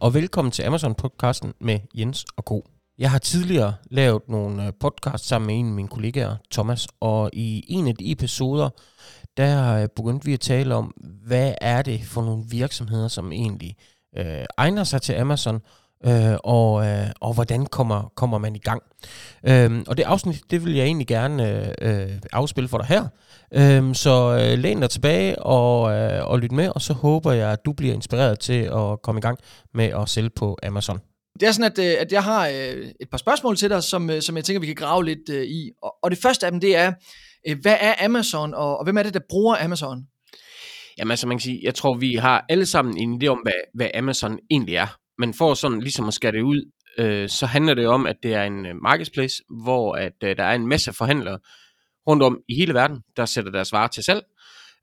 og velkommen til Amazon-podcasten med Jens og Co. Jeg har tidligere lavet nogle øh, podcasts sammen med en af mine kollegaer, Thomas, og i en af de episoder, der øh, begyndte vi at tale om, hvad er det for nogle virksomheder, som egentlig øh, egner sig til Amazon, øh, og, øh, og hvordan kommer, kommer man i gang. Øh, og det afsnit, det vil jeg egentlig gerne øh, øh afspille for dig her. Øh, så øh, læn dig tilbage og, øh, og lyt med, og så håber jeg, at du bliver inspireret til at komme i gang med at sælge på Amazon. Det er sådan, at, øh, at jeg har øh, et par spørgsmål til dig, som, øh, som jeg tænker, vi kan grave lidt i. Og, og det første af dem, det er, hvad er Amazon, og, og hvem er det, der bruger Amazon? Jamen altså, man kan sige, jeg tror, vi har alle sammen en idé om, hvad, hvad Amazon egentlig er men for sådan ligesom at skære det ud, øh, så handler det om, at det er en marketplace, hvor at øh, der er en masse forhandlere rundt om i hele verden, der sætter deres varer til salg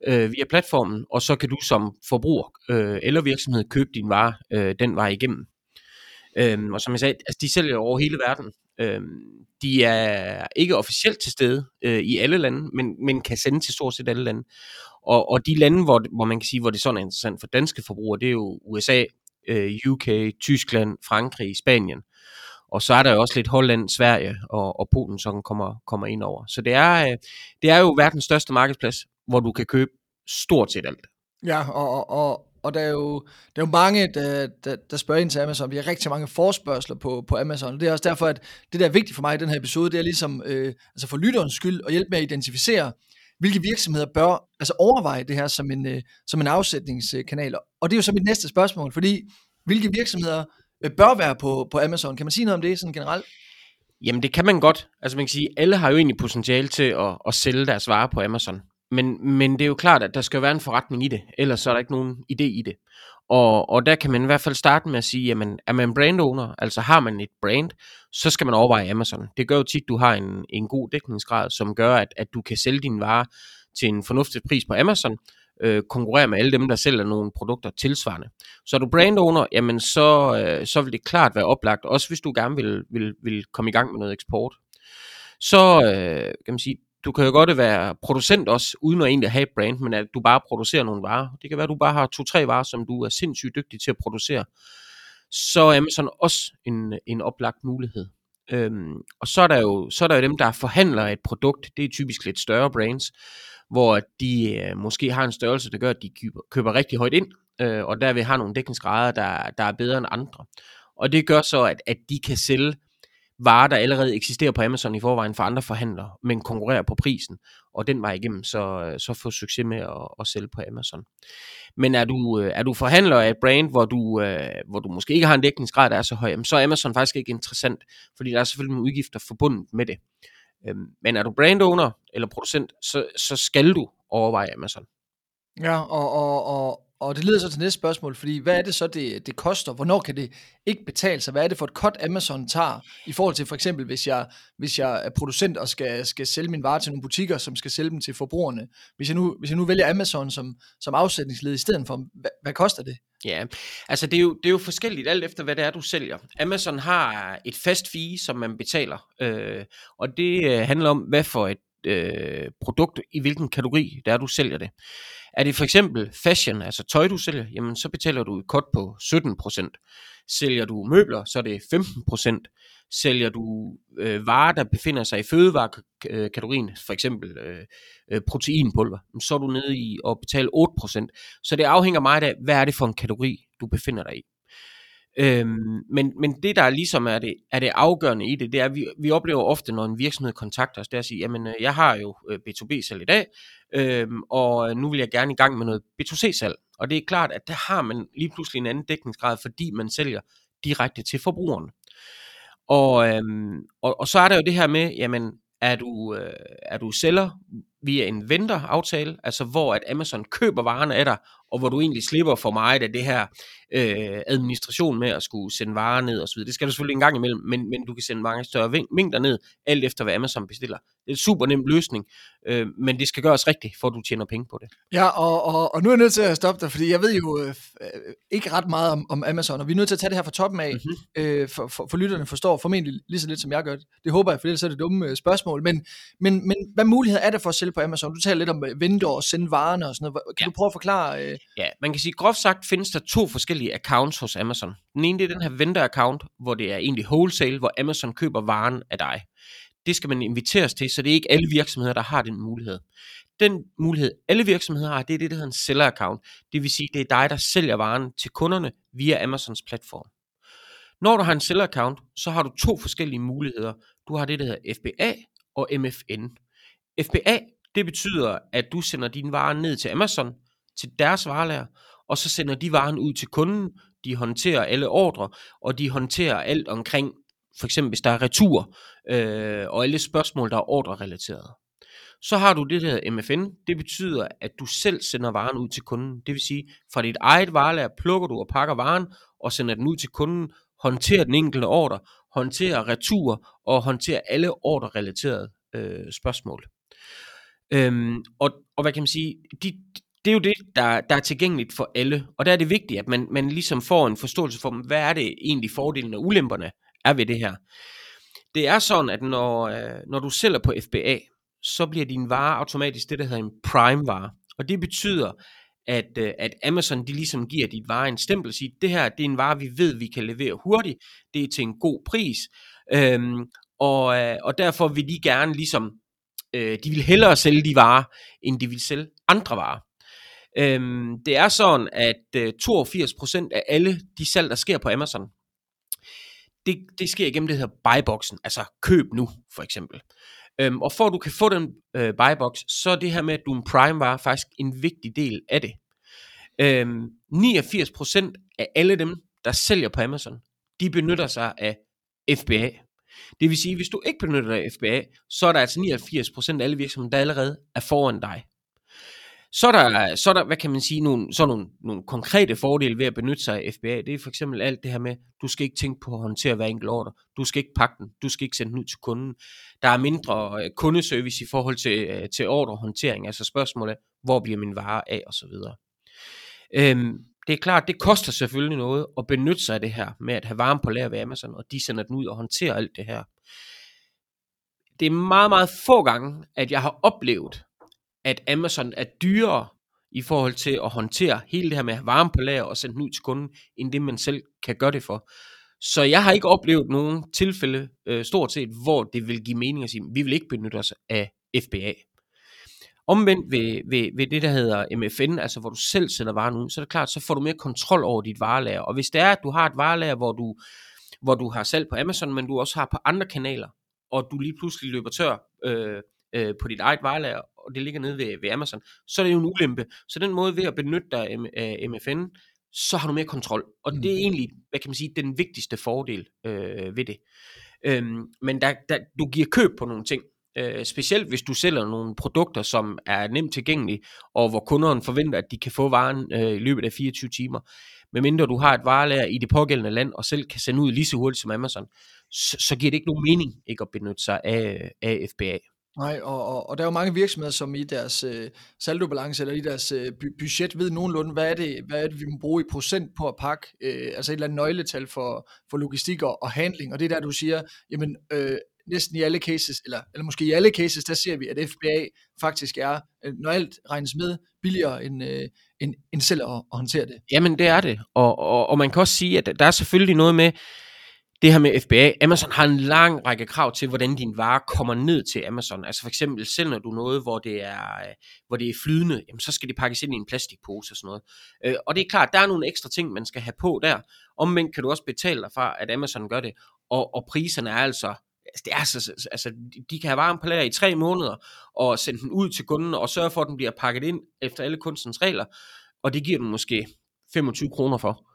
øh, via platformen, og så kan du som forbruger øh, eller virksomhed købe din vare øh, den vej igennem. Øh, og som jeg sagde, altså, de sælger over hele verden. Øh, de er ikke officielt til stede øh, i alle lande, men, men kan sende til stort set alle lande. Og, og de lande, hvor, hvor man kan sige, hvor det sådan er interessant for danske forbrugere, det er jo USA, øh, UK, Tyskland, Frankrig, Spanien. Og så er der jo også lidt Holland, Sverige og, og Polen, som kommer, kommer ind over. Så det er, øh, det er jo verdens største markedsplads, hvor du kan købe stort set alt. Ja, og, og, og der er jo, der er jo mange, der, der, der spørger ind til Amazon. Vi har rigtig mange forspørgseler på, på Amazon. Det er også derfor, at det, der er vigtigt for mig i den her episode, det er ligesom, øh, altså for lytterens skyld, at hjælpe med at identificere, hvilke virksomheder bør altså overveje det her som en, øh, som en afsætningskanal. Og det er jo så mit næste spørgsmål, fordi hvilke virksomheder Øh, bør være på, på Amazon? Kan man sige noget om det sådan generelt? Jamen det kan man godt. Altså man kan sige, alle har jo egentlig potentiale til at, at sælge deres varer på Amazon. Men, men det er jo klart, at der skal være en forretning i det, ellers så er der ikke nogen idé i det. Og, og der kan man i hvert fald starte med at sige, jamen er man brand owner, altså har man et brand, så skal man overveje Amazon. Det gør jo tit, at du har en, en god dækningsgrad, som gør, at, at du kan sælge dine varer til en fornuftig pris på Amazon, øh, konkurrere med alle dem, der sælger nogle produkter tilsvarende. Så er du brand owner, jamen så, øh, så vil det klart være oplagt, også hvis du gerne vil, vil, vil komme i gang med noget eksport. Så øh, kan man sige, du kan jo godt være producent også, uden at egentlig have et brand, men at du bare producerer nogle varer. Det kan være, at du bare har to-tre varer, som du er sindssygt dygtig til at producere. Så er Amazon også en, en oplagt mulighed. Øhm, og så er, der jo, så er der jo dem, der forhandler et produkt. Det er typisk lidt større brands, hvor de øh, måske har en størrelse, der gør, at de køber, køber rigtig højt ind, øh, og derved har nogle dækningsgrader, der, der er bedre end andre. Og det gør så, at, at de kan sælge varer, der allerede eksisterer på Amazon i forvejen for andre forhandlere, men konkurrerer på prisen, og den vej igennem, så, så få succes med at, at sælge på Amazon. Men er du, øh, er du forhandler af et brand, hvor du, øh, hvor du måske ikke har en dækningsgrad, der er så høj, så er Amazon faktisk ikke interessant, fordi der er selvfølgelig nogle udgifter forbundet med det. Øhm, men er du brand owner eller producent, så, så skal du overveje Amazon. Ja, og, og, og, og det leder så til næste spørgsmål, fordi hvad er det så, det, det koster? Hvornår kan det ikke betale sig? Hvad er det for et cut, Amazon tager i forhold til for eksempel, hvis jeg, hvis jeg er producent og skal, skal sælge min vare til nogle butikker, som skal sælge dem til forbrugerne? Hvis jeg nu, hvis jeg nu vælger Amazon som, som afsætningsled i stedet for, hvad, hvad koster det? Ja, altså det er, jo, det er jo forskelligt alt efter, hvad det er, du sælger. Amazon har et fast fee, som man betaler, øh, og det øh, handler om, hvad for et øh, produkt, i hvilken kategori det er, du sælger det. Er det for eksempel fashion, altså tøj, du sælger, jamen så betaler du et kort på 17%. Sælger du møbler, så er det 15%. Sælger du øh, varer, der befinder sig i fødevarekategorien, for eksempel øh, øh proteinpulver, så er du nede i at betale 8%. Så det afhænger meget af, hvad er det for en kategori, du befinder dig i. Øhm, men, men det der ligesom er det, er det afgørende i det, det er, at vi, vi oplever ofte, når en virksomhed kontakter os, det er at sige, jamen øh, jeg har jo øh, B2B-salg i dag, øhm, og øh, nu vil jeg gerne i gang med noget B2C-salg. Og det er klart, at der har man lige pludselig en anden dækningsgrad, fordi man sælger direkte til forbrugeren. Og, øhm, og, og så er der jo det her med, jamen er du, øh, er du sælger via en vendor-aftale, altså hvor at Amazon køber varerne af dig, og hvor du egentlig slipper for meget af det her øh, administration med at skulle sende varer ned osv. Det skal du selvfølgelig en gang imellem, men, men du kan sende mange større mængder ned, alt efter hvad Amazon bestiller. Det er en super nem løsning, øh, men det skal gøres rigtigt, for at du tjener penge på det. Ja, og, og, og nu er jeg nødt til at stoppe dig, fordi jeg ved jo øh, ikke ret meget om, om Amazon, og vi er nødt til at tage det her fra toppen af, mm-hmm. øh, for, for, for lytterne forstår formentlig lige så lidt, som jeg gør det. Det håber jeg, for ellers er det dumme øh, spørgsmål. Men, men, men hvad muligheder er der for at sælge på Amazon? Du taler lidt om øh, vente og sende varerne og sådan noget. Kan ja. du prøve at forklare? Øh... Ja, man kan sige, groft sagt findes der to forskellige accounts hos Amazon. Den ene det er den her venter-account, hvor det er egentlig wholesale, hvor Amazon køber varen af dig. Det skal man inviteres til, så det er ikke alle virksomheder, der har den mulighed. Den mulighed, alle virksomheder har, det er det, der hedder en seller account. Det vil sige, det er dig, der sælger varen til kunderne via Amazons platform. Når du har en seller account, så har du to forskellige muligheder. Du har det, der hedder FBA og MFN. FBA, det betyder, at du sender dine varer ned til Amazon, til deres varelager, og så sender de varen ud til kunden, de håndterer alle ordre, og de håndterer alt omkring, for eksempel hvis der er retur, øh, og alle spørgsmål, der er ordrerelateret. Så har du det, der MFN. Det betyder, at du selv sender varen ud til kunden. Det vil sige, fra dit eget varelager plukker du og pakker varen, og sender den ud til kunden, håndterer den enkelte ordre, håndterer retur, og håndterer alle ordrerelaterede øh, spørgsmål. Øhm, og, og hvad kan man sige, de, det er jo det, der, der er tilgængeligt for alle. Og der er det vigtigt, at man, man ligesom får en forståelse for, hvad er det egentlig fordelene og ulemperne er ved det her. Det er sådan, at når, øh, når du sælger på FBA, så bliver din vare automatisk det, der hedder en prime-vare. Og det betyder, at, øh, at Amazon de ligesom giver dit vare en stempel og siger, det her det er en vare, vi ved, vi kan levere hurtigt, det er til en god pris, øhm, og, øh, og derfor vil de gerne ligesom, øh, de vil hellere sælge de varer, end de vil sælge andre varer. Øhm, det er sådan, at øh, 82% af alle de salg, der sker på Amazon, det, det sker igennem det her buyboxen, altså køb nu for eksempel. Øhm, og for at du kan få den øh, buybox, så er det her med, at du er en prime var faktisk en vigtig del af det. Øhm, 89% af alle dem, der sælger på Amazon, de benytter sig af FBA. Det vil sige, at hvis du ikke benytter dig af FBA, så er der altså 89% af alle virksomheder, der allerede er foran dig. Så er der, så er der hvad kan man sige, nogle, så nogle, nogle konkrete fordele ved at benytte sig af FBA. Det er for eksempel alt det her med, du skal ikke tænke på at håndtere hver enkelt ordre. Du skal ikke pakke den. Du skal ikke sende den ud til kunden. Der er mindre øh, kundeservice i forhold til, øh, til ordrehåndtering. Altså spørgsmålet, hvor bliver min vare af og så videre. Øhm, det er klart, det koster selvfølgelig noget at benytte sig af det her med at have varme på lager ved Amazon, og de sender den ud og håndterer alt det her. Det er meget, meget få gange, at jeg har oplevet, at Amazon er dyrere i forhold til at håndtere hele det her med varme på lager og sende den ud til kunden, end det man selv kan gøre det for. Så jeg har ikke oplevet nogen tilfælde, øh, stort set, hvor det vil give mening at sige, vi vil ikke benytte os af FBA. Omvendt ved, ved, ved det, der hedder MFN, altså hvor du selv sender varen ud, så er det klart, så får du mere kontrol over dit varelager. Og hvis det er, at du har et varelager, hvor du, hvor du har salg på Amazon, men du også har på andre kanaler, og du lige pludselig løber tør øh, øh, på dit eget varelager, og det ligger nede ved, ved Amazon, så er det jo en ulempe. Så den måde ved at benytte dig af MFN, så har du mere kontrol. Og mm. det er egentlig, hvad kan man sige, den vigtigste fordel øh, ved det. Øhm, men der, der, du giver køb på nogle ting. Øh, specielt hvis du sælger nogle produkter, som er nemt tilgængelige, og hvor kunderne forventer, at de kan få varen øh, i løbet af 24 timer. Medmindre du har et varelager i det pågældende land, og selv kan sende ud lige så hurtigt som Amazon, så, så giver det ikke nogen mening ikke at benytte sig af, af FBA. Nej, og, og, og der er jo mange virksomheder, som i deres øh, saldobalance eller i deres øh, budget ved nogenlunde, hvad er, det, hvad er det, vi må bruge i procent på at pakke, øh, altså et eller andet nøgletal for, for logistik og, og handling, og det er der, du siger, jamen øh, næsten i alle cases, eller, eller måske i alle cases, der ser vi, at FBA faktisk er, øh, når alt regnes med, billigere end, øh, end, end selv at, at håndtere det. Jamen det er det, og, og, og man kan også sige, at der er selvfølgelig noget med, det her med FBA, Amazon har en lang række krav til, hvordan din vare kommer ned til Amazon. Altså for eksempel sælger du noget, hvor det er, øh, hvor det er flydende, jamen så skal det pakkes ind i en plastikpose og sådan noget. Øh, og det er klart, der er nogle ekstra ting, man skal have på der. Omvendt kan du også betale dig fra, at Amazon gør det. Og, og priserne er altså, altså det er altså, altså, de kan have varme på lager i tre måneder, og sende den ud til kunden, og sørge for, at den bliver pakket ind efter alle kunstens regler, og det giver den måske 25 kroner for.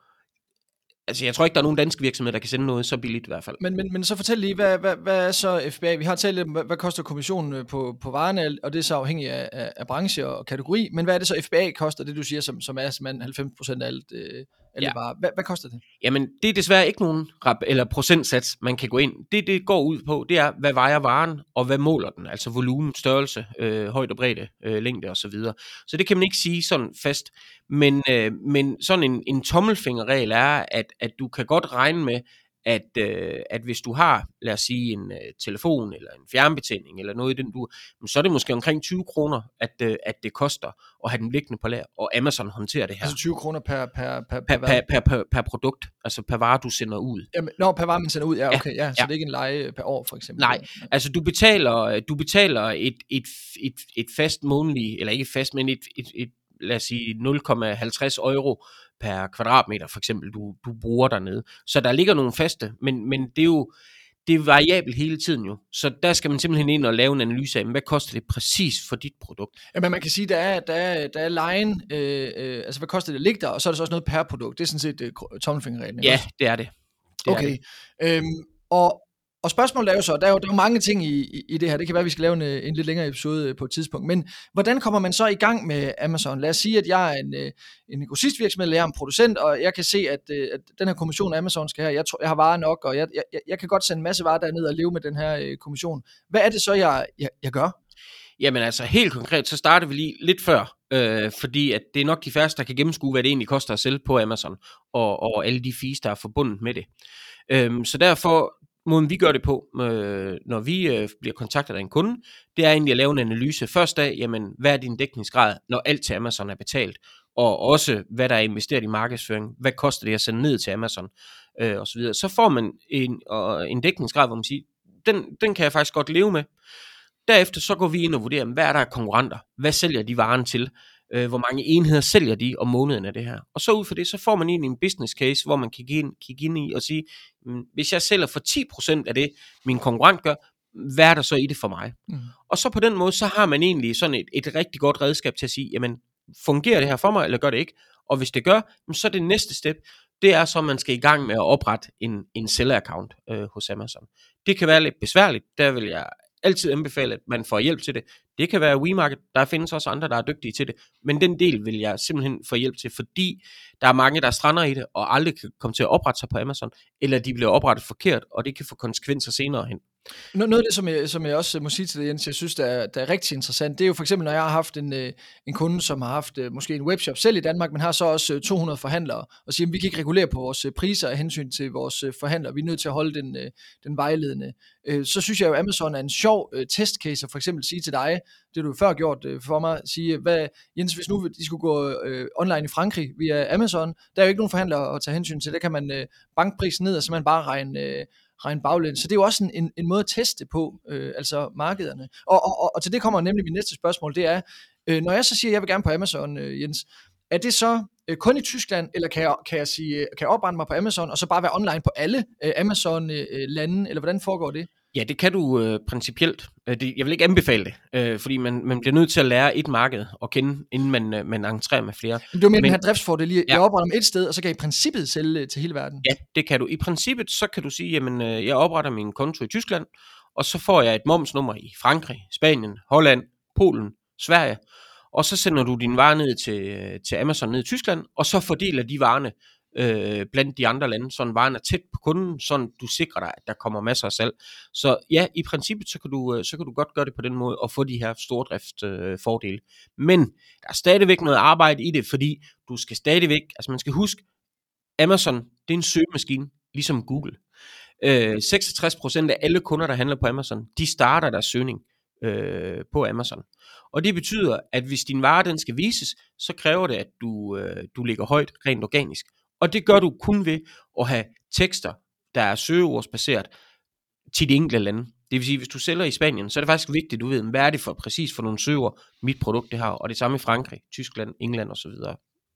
Altså, jeg tror ikke, der er nogen danske virksomheder, der kan sende noget så billigt i hvert fald. Men, men, men så fortæl lige, hvad, hvad, hvad er så FBA? Vi har talt lidt om, hvad, hvad koster kommissionen øh, på, på varerne, og det er så afhængigt af, af, af branche og kategori. Men hvad er det så FBA koster, det du siger, som, som er simpelthen 90% af alt, øh, alle Ja. varer. Hvad, hvad koster det? Jamen, det er desværre ikke nogen rap- eller procentsats, man kan gå ind. Det, det går ud på, det er, hvad vejer varen, og hvad måler den? Altså volumen, størrelse, øh, højde og bredde, øh, længde osv. Så, videre. så det kan man ikke sige sådan fast. Men, øh, men sådan en, en tommelfingerregel er, at, at du kan godt regne med, at, øh, at hvis du har, lad os sige, en øh, telefon eller en fjernbetjening eller noget i den du, så er det måske omkring 20 kroner, at, øh, at det koster at have den liggende på lager, og Amazon håndterer det her. Altså 20 kroner per, per, per, per, per, per, per, per produkt, altså per vare, du sender ud. Jamen, når per vare, man sender ud, ja, okay, ja, så ja. det er ikke en leje per år, for eksempel. Nej, Altså du betaler, du betaler et, et, et, et fast månedlig, eller ikke fast, men et, et, et lad os sige 0,50 euro per kvadratmeter for eksempel, du, du bruger dernede. Så der ligger nogle faste, men, men det er jo det er variabelt hele tiden jo. Så der skal man simpelthen ind og lave en analyse af, hvad koster det præcis for dit produkt? Ja, men man kan sige, der er, der er, der er lejen, øh, øh, altså hvad koster det at ligge der, og så er der så også noget per produkt. Det er sådan set øh, tommelfingerreglen. Ja, det er det. det er okay. det. Øhm, og, og spørgsmålet er jo så, der er jo, der er jo mange ting i, i, i det her. Det kan være, at vi skal lave en, en lidt længere episode øh, på et tidspunkt. Men hvordan kommer man så i gang med Amazon? Lad os sige, at jeg er en, øh, en grossistvirksomhed, eller jeg er en producent, og jeg kan se, at, øh, at den her kommission, Amazon skal have, jeg, tror, jeg har varer nok, og jeg, jeg, jeg- kan godt sende en masse varer derned og leve med den her kommission. Hvad er det så, jeg, jeg, jeg gør? Jamen altså helt konkret, så starter vi lige lidt før, øh, fordi at det er nok de færreste, der kan gennemskue, hvad det egentlig koster at sælge på Amazon, og, og alle de fees, der er forbundet med det. Øhm, så derfor, måden vi gør det på, øh, når vi øh, bliver kontaktet af en kunde, det er egentlig at lave en analyse først af, jamen, hvad er din dækningsgrad, når alt til Amazon er betalt, og også hvad der er investeret i markedsføring, hvad koster det at sende ned til Amazon, øh, og så videre. Så får man en, og en dækningsgrad, hvor man siger, den, den kan jeg faktisk godt leve med. Derefter så går vi ind og vurderer, hvad er der af konkurrenter? Hvad sælger de varen til? Øh, hvor mange enheder sælger de om måneden af det her? Og så ud fra det, så får man egentlig en business case, hvor man kan kigge ind, kigge ind i og sige, mm, hvis jeg sælger for 10% af det, min konkurrent gør, hvad er der så i det for mig? Mm. Og så på den måde, så har man egentlig sådan et, et rigtig godt redskab til at sige, jamen, fungerer det her for mig, eller gør det ikke? Og hvis det gør, så er det næste step, det er så, at man skal i gang med at oprette en, en seller-account øh, hos Amazon. Det kan være lidt besværligt, der vil jeg altid anbefale, at man får hjælp til det. Det kan være WeMarket, der findes også andre, der er dygtige til det, men den del vil jeg simpelthen få hjælp til, fordi der er mange, der strander i det, og aldrig kan komme til at oprette sig på Amazon, eller de bliver oprettet forkert, og det kan få konsekvenser senere hen. Noget af det, som jeg, som jeg også må sige til dig, Jens, jeg synes, der er, der er rigtig interessant, det er jo for eksempel, når jeg har haft en, øh, en kunde, som har haft øh, måske en webshop selv i Danmark, men har så også øh, 200 forhandlere, og siger, at vi kan ikke regulere på vores priser af hensyn til vores forhandlere, vi er nødt til at holde den, den vejledende. Så synes jeg jo, at Amazon er en sjov testcase at for eksempel sige til dig, det du før gjort for mig, sige, hvad, Jens, hvis nu de skulle gå øh, online i Frankrig via Amazon, der er jo ikke nogen forhandlere at tage hensyn til, der kan man øh, ned, og så man bare regne, øh, regne baglæns. Så det er jo også en, en, en måde at teste på, øh, altså markederne. Og, og, og, og til det kommer nemlig mit næste spørgsmål, det er, øh, når jeg så siger, at jeg vil gerne på Amazon, øh, Jens, er det så øh, kun i Tyskland, eller kan jeg, kan jeg sige, øh, kan jeg oprette mig på Amazon, og så bare være online på alle øh, Amazon-lande, øh, øh, eller hvordan foregår det? Ja, det kan du øh, principielt. Øh, det, jeg vil ikke anbefale det, øh, fordi man, man bliver nødt til at lære et marked at kende, inden man, øh, man entrerer med flere. Men var mere den her driftsfordel, jeg, Ja. jeg opretter mig et sted, og så kan jeg i princippet sælge øh, til hele verden. Ja, det kan du. I princippet, så kan du sige, jamen, øh, jeg opretter min konto i Tyskland, og så får jeg et momsnummer i Frankrig, Spanien, Holland, Polen, Sverige, og så sender du din varer ned til, øh, til Amazon ned i Tyskland, og så fordeler de varerne øh, blandt de andre lande, så varen er tæt på kunden, så du sikrer dig, at der kommer masser af salg. Så ja, i princippet, så kan du, øh, så kan du godt gøre det på den måde, og få de her stordriftsfordele. Øh, fordele. Men der er stadigvæk noget arbejde i det, fordi du skal stadigvæk, altså man skal huske, Amazon, det er en søgemaskine, ligesom Google. Øh, 66% af alle kunder, der handler på Amazon, de starter deres søgning øh, på Amazon. Og det betyder, at hvis din vare den skal vises, så kræver det, at du, øh, du ligger højt rent organisk. Og det gør du kun ved at have tekster, der er søgeordsbaseret til de enkelte lande. Det vil sige, hvis du sælger i Spanien, så er det faktisk vigtigt, at du ved, hvad er det for præcis for nogle søger, mit produkt det har. Og det samme i Frankrig, Tyskland, England osv.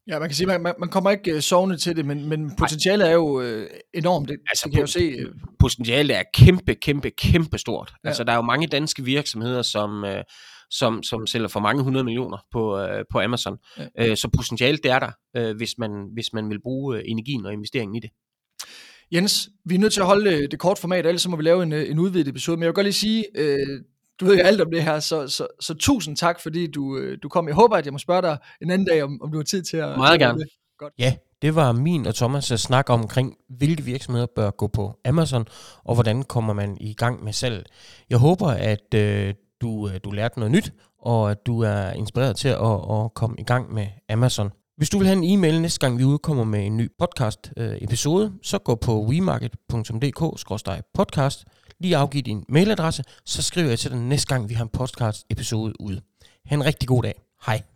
Ja, man kan sige, man, man, kommer ikke uh, sovende til det, men, men potentialet er jo uh, enormt. Det, Altså, det kan jeg jo se. Uh, potentialet er kæmpe, kæmpe, kæmpe stort. Ja. Altså, der er jo mange danske virksomheder, som, øh, som, som sælger for mange hundrede millioner på, øh, på Amazon. Ja. Øh, så potentialet det er der, øh, hvis, man, hvis man vil bruge øh, energien og investeringen i det. Jens, vi er nødt til at holde øh, det kort format, ellers så må vi lave en, øh, en udvidet episode. Men jeg vil godt lige sige, øh, du ved jo alt om det her, så, så, så tusind tak, fordi du, du kom. Jeg håber, at jeg må spørge dig en anden dag, om, om du har tid til at... Meget gerne. det. Godt. Ja, det var min og Thomas' snak omkring, hvilke virksomheder bør gå på Amazon, og hvordan kommer man i gang med salg. Jeg håber, at øh, du, øh, du lærte noget nyt, og at du er inspireret til at, at komme i gang med Amazon. Hvis du vil have en e-mail næste gang, vi udkommer med en ny podcast-episode, øh, så gå på wemarket.dk-podcast, lige afgiv din mailadresse, så skriver jeg til dig næste gang, vi har en podcast-episode ud. Ha' en rigtig god dag. Hej.